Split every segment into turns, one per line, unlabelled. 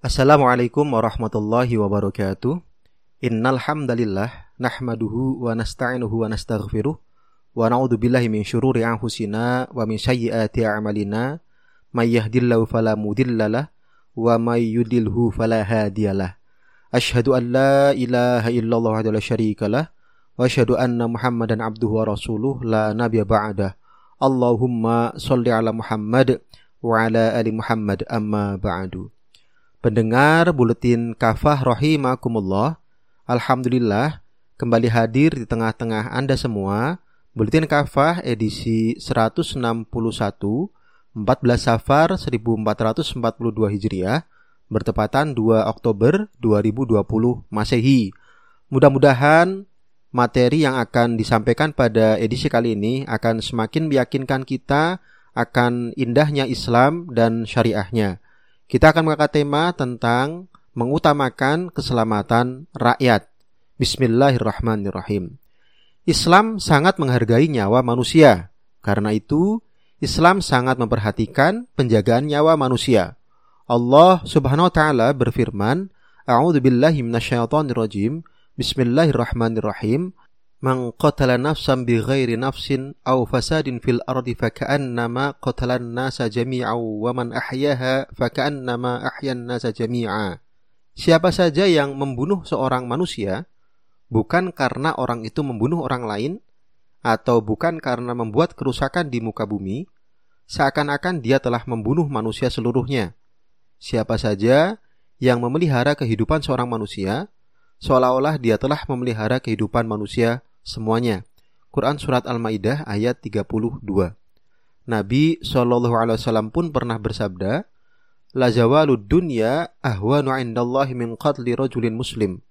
Assalamualaikum warahmatullahi wabarakatuh. Innal hamdalillah nahmaduhu wa nasta'inuhu wa nastaghfiruh wa na'udzu billahi min syururi anfusina wa min sayyiati a'malina may yahdihillahu fala mudhillalah wa may yudlilhu fala hadiyalah. Asyhadu an la ilaha illallah wa la syarikalah wa asyhadu anna Muhammadan abduhu wa rasuluh la nabiyya ba'dah. Allahumma shalli ala Muhammad wa ala ali Muhammad amma ba'du. Pendengar buletin kafah rahimakumullah. Alhamdulillah kembali hadir di tengah-tengah Anda semua. Buletin kafah edisi 161 14 Safar 1442 Hijriah bertepatan 2 Oktober 2020 Masehi. Mudah-mudahan materi yang akan disampaikan pada edisi kali ini akan semakin meyakinkan kita akan indahnya Islam dan syariahnya kita akan mengangkat tema tentang mengutamakan keselamatan rakyat. Bismillahirrahmanirrahim. Islam sangat menghargai nyawa manusia. Karena itu, Islam sangat memperhatikan penjagaan nyawa manusia. Allah Subhanahu wa taala berfirman, A'udzu billahi minasyaitonir Bismillahirrahmanirrahim. Man qatala nafsan bighairi nafsin aw fasadin fil ardi faka'annama qatalan nasa jami'a wa man ahyaha faka'annama ahyan nasa jami'a. Siapa saja yang membunuh seorang manusia bukan karena orang itu membunuh orang lain atau bukan karena membuat kerusakan di muka bumi, seakan-akan dia telah membunuh manusia seluruhnya. Siapa saja yang memelihara kehidupan seorang manusia, seolah-olah dia telah memelihara kehidupan manusia semuanya. Quran surat Al-Maidah ayat 32. Nabi wasallam pun pernah bersabda, "La zawalud dunya ahwanu 'indallahi min qatli rajulin muslim."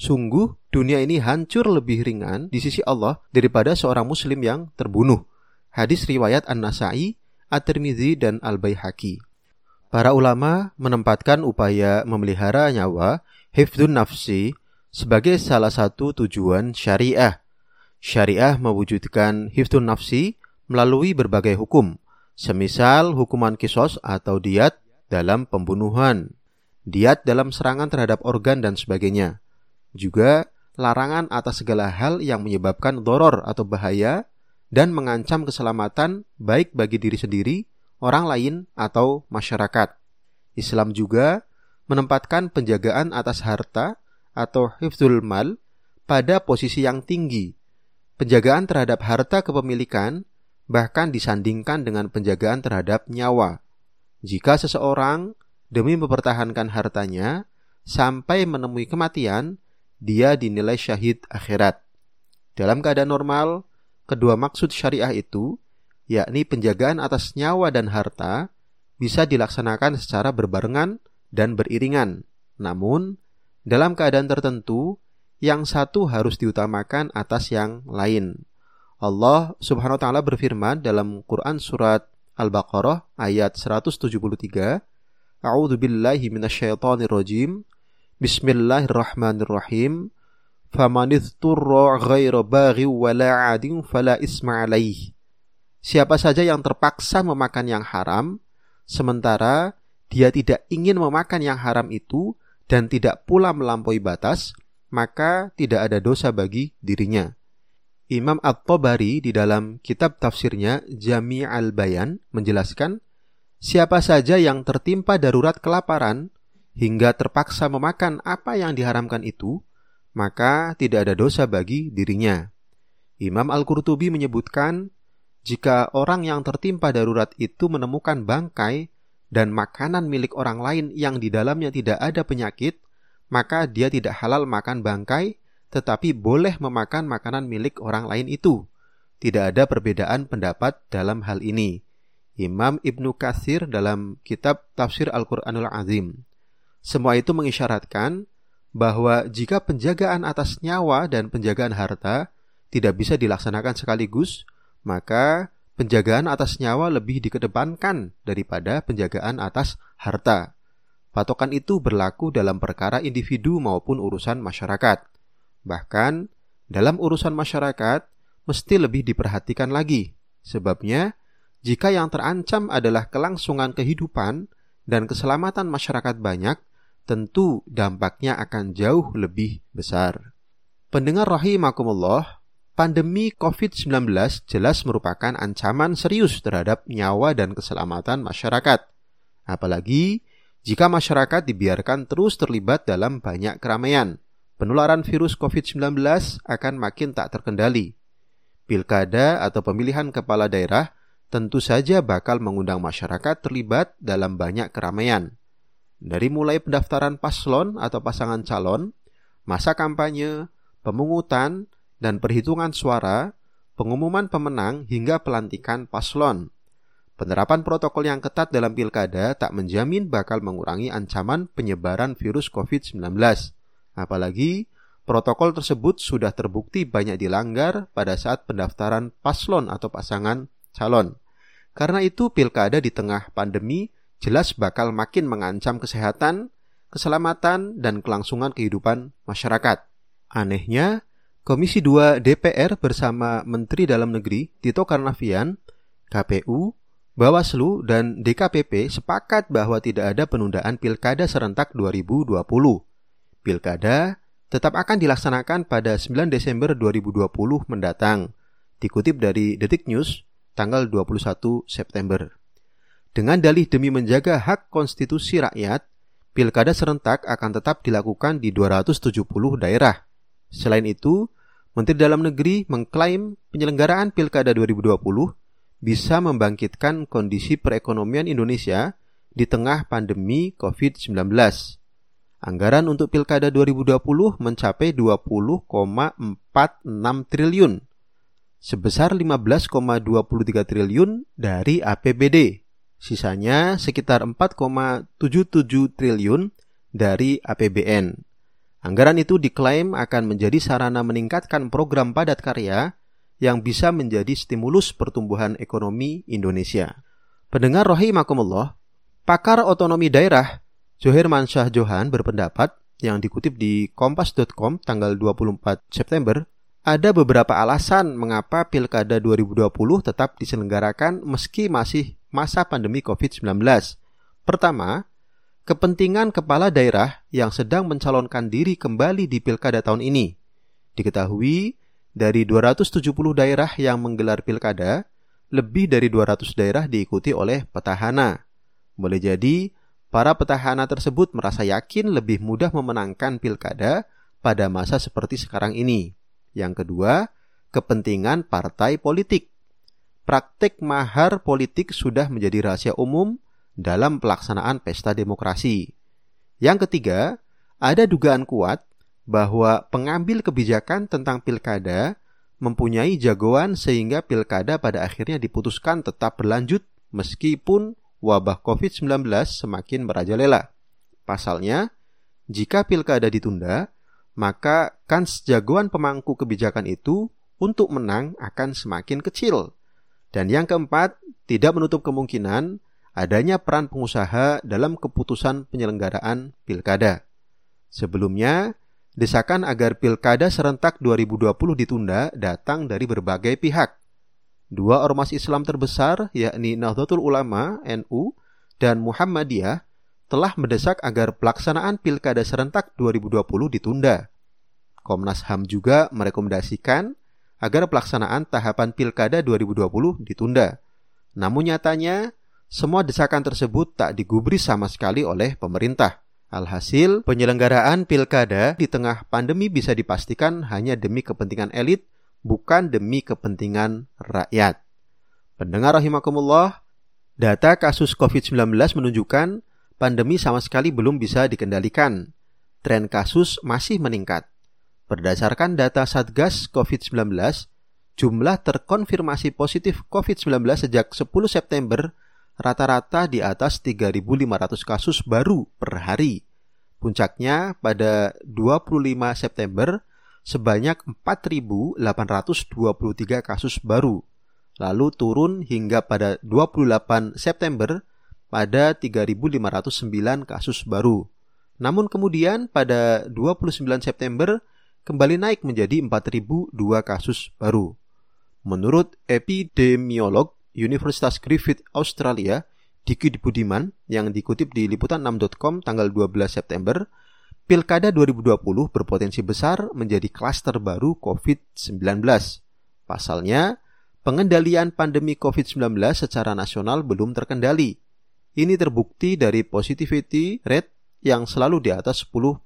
Sungguh dunia ini hancur lebih ringan di sisi Allah daripada seorang muslim yang terbunuh. Hadis riwayat An-Nasa'i, At-Tirmizi dan Al-Baihaqi. Para ulama menempatkan upaya memelihara nyawa, hifdun nafsi, sebagai salah satu tujuan syariah Syariah mewujudkan hiftun nafsi melalui berbagai hukum, semisal hukuman kisos atau diat dalam pembunuhan, diat dalam serangan terhadap organ dan sebagainya. Juga larangan atas segala hal yang menyebabkan doror atau bahaya dan mengancam keselamatan baik bagi diri sendiri, orang lain, atau masyarakat. Islam juga menempatkan penjagaan atas harta atau hifzul mal pada posisi yang tinggi Penjagaan terhadap harta kepemilikan bahkan disandingkan dengan penjagaan terhadap nyawa. Jika seseorang demi mempertahankan hartanya sampai menemui kematian, dia dinilai syahid akhirat. Dalam keadaan normal, kedua maksud syariah itu, yakni penjagaan atas nyawa dan harta, bisa dilaksanakan secara berbarengan dan beriringan. Namun, dalam keadaan tertentu, yang satu harus diutamakan atas yang lain. Allah Subhanahu wa taala berfirman dalam Quran surat Al-Baqarah ayat 173, A'udzu billahi minasyaitonir rajim. Bismillahirrahmanirrahim. Faman idhturra ghaira baghi wala 'adin fala isma 'alaih. Siapa saja yang terpaksa memakan yang haram sementara dia tidak ingin memakan yang haram itu dan tidak pula melampaui batas, maka tidak ada dosa bagi dirinya. Imam At-Tabari di dalam kitab tafsirnya Jami' al-Bayan menjelaskan, siapa saja yang tertimpa darurat kelaparan hingga terpaksa memakan apa yang diharamkan itu, maka tidak ada dosa bagi dirinya. Imam Al-Qurtubi menyebutkan, jika orang yang tertimpa darurat itu menemukan bangkai dan makanan milik orang lain yang di dalamnya tidak ada penyakit, maka dia tidak halal makan bangkai, tetapi boleh memakan makanan milik orang lain itu. Tidak ada perbedaan pendapat dalam hal ini. Imam Ibnu Katsir dalam kitab Tafsir Al-Qur'anul Azim. Semua itu mengisyaratkan bahwa jika penjagaan atas nyawa dan penjagaan harta tidak bisa dilaksanakan sekaligus, maka penjagaan atas nyawa lebih dikedepankan daripada penjagaan atas harta. Patokan itu berlaku dalam perkara individu maupun urusan masyarakat. Bahkan, dalam urusan masyarakat, mesti lebih diperhatikan lagi. Sebabnya, jika yang terancam adalah kelangsungan kehidupan dan keselamatan masyarakat banyak, tentu dampaknya akan jauh lebih besar. Pendengar rahimakumullah, pandemi COVID-19 jelas merupakan ancaman serius terhadap nyawa dan keselamatan masyarakat. Apalagi jika masyarakat dibiarkan terus terlibat dalam banyak keramaian, penularan virus COVID-19 akan makin tak terkendali. Pilkada atau pemilihan kepala daerah tentu saja bakal mengundang masyarakat terlibat dalam banyak keramaian. Dari mulai pendaftaran paslon atau pasangan calon, masa kampanye, pemungutan, dan perhitungan suara, pengumuman pemenang hingga pelantikan paslon. Penerapan protokol yang ketat dalam pilkada tak menjamin bakal mengurangi ancaman penyebaran virus COVID-19. Apalagi Protokol tersebut sudah terbukti banyak dilanggar pada saat pendaftaran paslon atau pasangan calon. Karena itu, pilkada di tengah pandemi jelas bakal makin mengancam kesehatan, keselamatan, dan kelangsungan kehidupan masyarakat. Anehnya, Komisi 2 DPR bersama Menteri Dalam Negeri Tito Karnavian, KPU, Bawaslu, dan DKPP sepakat bahwa tidak ada penundaan pilkada serentak 2020. Pilkada tetap akan dilaksanakan pada 9 Desember 2020 mendatang, dikutip dari Detik News tanggal 21 September. Dengan dalih demi menjaga hak konstitusi rakyat, pilkada serentak akan tetap dilakukan di 270 daerah. Selain itu, Menteri Dalam Negeri mengklaim penyelenggaraan pilkada 2020 bisa membangkitkan kondisi perekonomian Indonesia di tengah pandemi COVID-19. Anggaran untuk Pilkada 2020 mencapai 20,46 triliun, sebesar 15,23 triliun dari APBD. Sisanya sekitar 4,77 triliun dari APBN. Anggaran itu diklaim akan menjadi sarana meningkatkan program padat karya yang bisa menjadi stimulus pertumbuhan ekonomi Indonesia. Pendengar rahimakumullah, pakar otonomi daerah Johir Mansyah Johan berpendapat yang dikutip di kompas.com tanggal 24 September, ada beberapa alasan mengapa Pilkada 2020 tetap diselenggarakan meski masih masa pandemi COVID-19. Pertama, kepentingan kepala daerah yang sedang mencalonkan diri kembali di Pilkada tahun ini. Diketahui, dari 270 daerah yang menggelar Pilkada, lebih dari 200 daerah diikuti oleh petahana. Boleh jadi, para petahana tersebut merasa yakin lebih mudah memenangkan pilkada pada masa seperti sekarang ini. Yang kedua, kepentingan partai politik. Praktik mahar politik sudah menjadi rahasia umum dalam pelaksanaan pesta demokrasi. Yang ketiga, ada dugaan kuat bahwa pengambil kebijakan tentang pilkada mempunyai jagoan sehingga pilkada pada akhirnya diputuskan tetap berlanjut meskipun wabah COVID-19 semakin merajalela. Pasalnya, jika pilkada ditunda, maka kans jagoan pemangku kebijakan itu untuk menang akan semakin kecil. Dan yang keempat, tidak menutup kemungkinan adanya peran pengusaha dalam keputusan penyelenggaraan pilkada. Sebelumnya, desakan agar pilkada serentak 2020 ditunda datang dari berbagai pihak, Dua ormas Islam terbesar, yakni Nahdlatul Ulama (NU) dan Muhammadiyah, telah mendesak agar pelaksanaan Pilkada serentak 2020 ditunda. Komnas HAM juga merekomendasikan agar pelaksanaan tahapan Pilkada 2020 ditunda. Namun nyatanya, semua desakan tersebut tak digubris sama sekali oleh pemerintah. Alhasil, penyelenggaraan pilkada di tengah pandemi bisa dipastikan hanya demi kepentingan elit bukan demi kepentingan rakyat. Pendengar rahimakumullah, data kasus COVID-19 menunjukkan pandemi sama sekali belum bisa dikendalikan. Tren kasus masih meningkat. Berdasarkan data Satgas COVID-19, jumlah terkonfirmasi positif COVID-19 sejak 10 September rata-rata di atas 3.500 kasus baru per hari. Puncaknya pada 25 September sebanyak 4.823 kasus baru, lalu turun hingga pada 28 September pada 3.509 kasus baru. Namun kemudian pada 29 September kembali naik menjadi 4.002 kasus baru. Menurut epidemiolog Universitas Griffith Australia, Diki Budiman yang dikutip di liputan6.com tanggal 12 September, Pilkada 2020 berpotensi besar menjadi klaster baru COVID-19. Pasalnya, pengendalian pandemi COVID-19 secara nasional belum terkendali. Ini terbukti dari positivity rate yang selalu di atas 10%.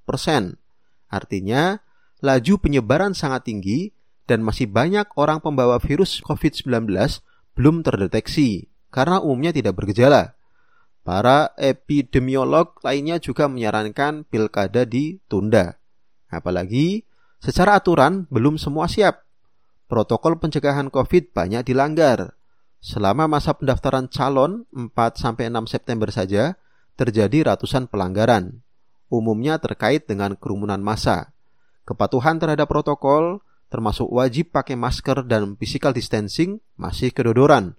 Artinya, laju penyebaran sangat tinggi dan masih banyak orang pembawa virus COVID-19 belum terdeteksi karena umumnya tidak bergejala. Para epidemiolog lainnya juga menyarankan pilkada ditunda. Apalagi secara aturan belum semua siap. Protokol pencegahan COVID banyak dilanggar. Selama masa pendaftaran calon 4-6 September saja, terjadi ratusan pelanggaran. Umumnya terkait dengan kerumunan massa. Kepatuhan terhadap protokol, termasuk wajib pakai masker dan physical distancing, masih kedodoran.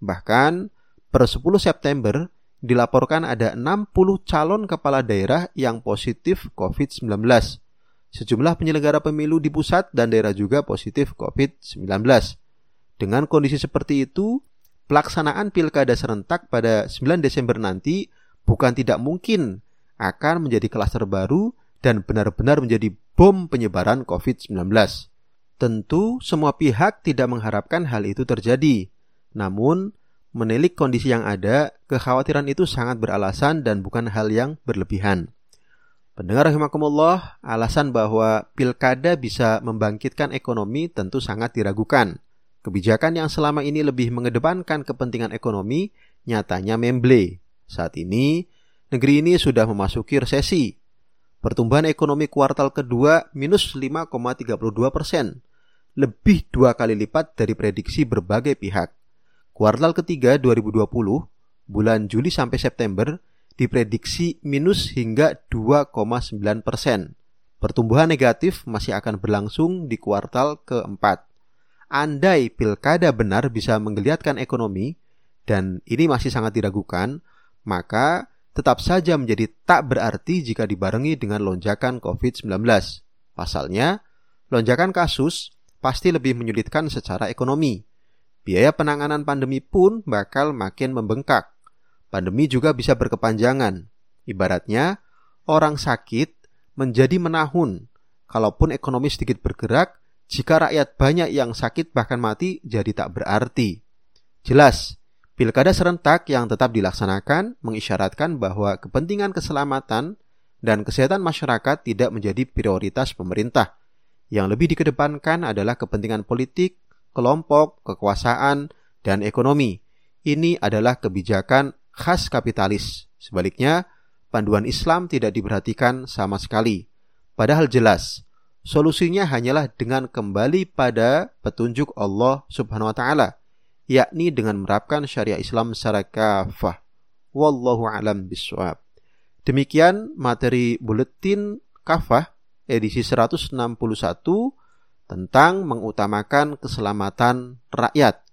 Bahkan, per 10 September, dilaporkan ada 60 calon kepala daerah yang positif COVID-19. Sejumlah penyelenggara pemilu di pusat dan daerah juga positif COVID-19. Dengan kondisi seperti itu, pelaksanaan pilkada serentak pada 9 Desember nanti bukan tidak mungkin akan menjadi klaster baru dan benar-benar menjadi bom penyebaran COVID-19. Tentu semua pihak tidak mengharapkan hal itu terjadi. Namun, menilik kondisi yang ada, kekhawatiran itu sangat beralasan dan bukan hal yang berlebihan. Pendengar rahimakumullah, alasan bahwa pilkada bisa membangkitkan ekonomi tentu sangat diragukan. Kebijakan yang selama ini lebih mengedepankan kepentingan ekonomi nyatanya memble. Saat ini, negeri ini sudah memasuki resesi Pertumbuhan ekonomi kuartal kedua minus 5,32 persen, lebih dua kali lipat dari prediksi berbagai pihak. Kuartal ketiga 2020, bulan Juli sampai September, diprediksi minus hingga 2,9 persen. Pertumbuhan negatif masih akan berlangsung di kuartal keempat. Andai pilkada benar bisa menggeliatkan ekonomi, dan ini masih sangat diragukan, maka tetap saja menjadi tak berarti jika dibarengi dengan lonjakan COVID-19. Pasalnya, lonjakan kasus pasti lebih menyulitkan secara ekonomi. Biaya penanganan pandemi pun bakal makin membengkak. Pandemi juga bisa berkepanjangan. Ibaratnya, orang sakit menjadi menahun. Kalaupun ekonomi sedikit bergerak, jika rakyat banyak yang sakit bahkan mati jadi tak berarti. Jelas, Pilkada serentak yang tetap dilaksanakan mengisyaratkan bahwa kepentingan keselamatan dan kesehatan masyarakat tidak menjadi prioritas pemerintah. Yang lebih dikedepankan adalah kepentingan politik, kelompok, kekuasaan, dan ekonomi. Ini adalah kebijakan khas kapitalis. Sebaliknya, panduan Islam tidak diperhatikan sama sekali. Padahal jelas, solusinya hanyalah dengan kembali pada petunjuk Allah Subhanahu wa taala yakni dengan menerapkan syariah Islam secara kafah. Wallahu alam biswab. Demikian materi buletin kafah edisi 161 tentang mengutamakan keselamatan rakyat.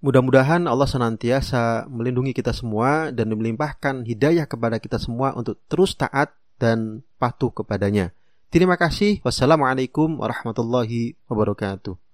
Mudah-mudahan Allah senantiasa melindungi kita semua dan melimpahkan hidayah kepada kita semua untuk terus taat dan patuh kepadanya. Terima kasih. Wassalamualaikum warahmatullahi wabarakatuh.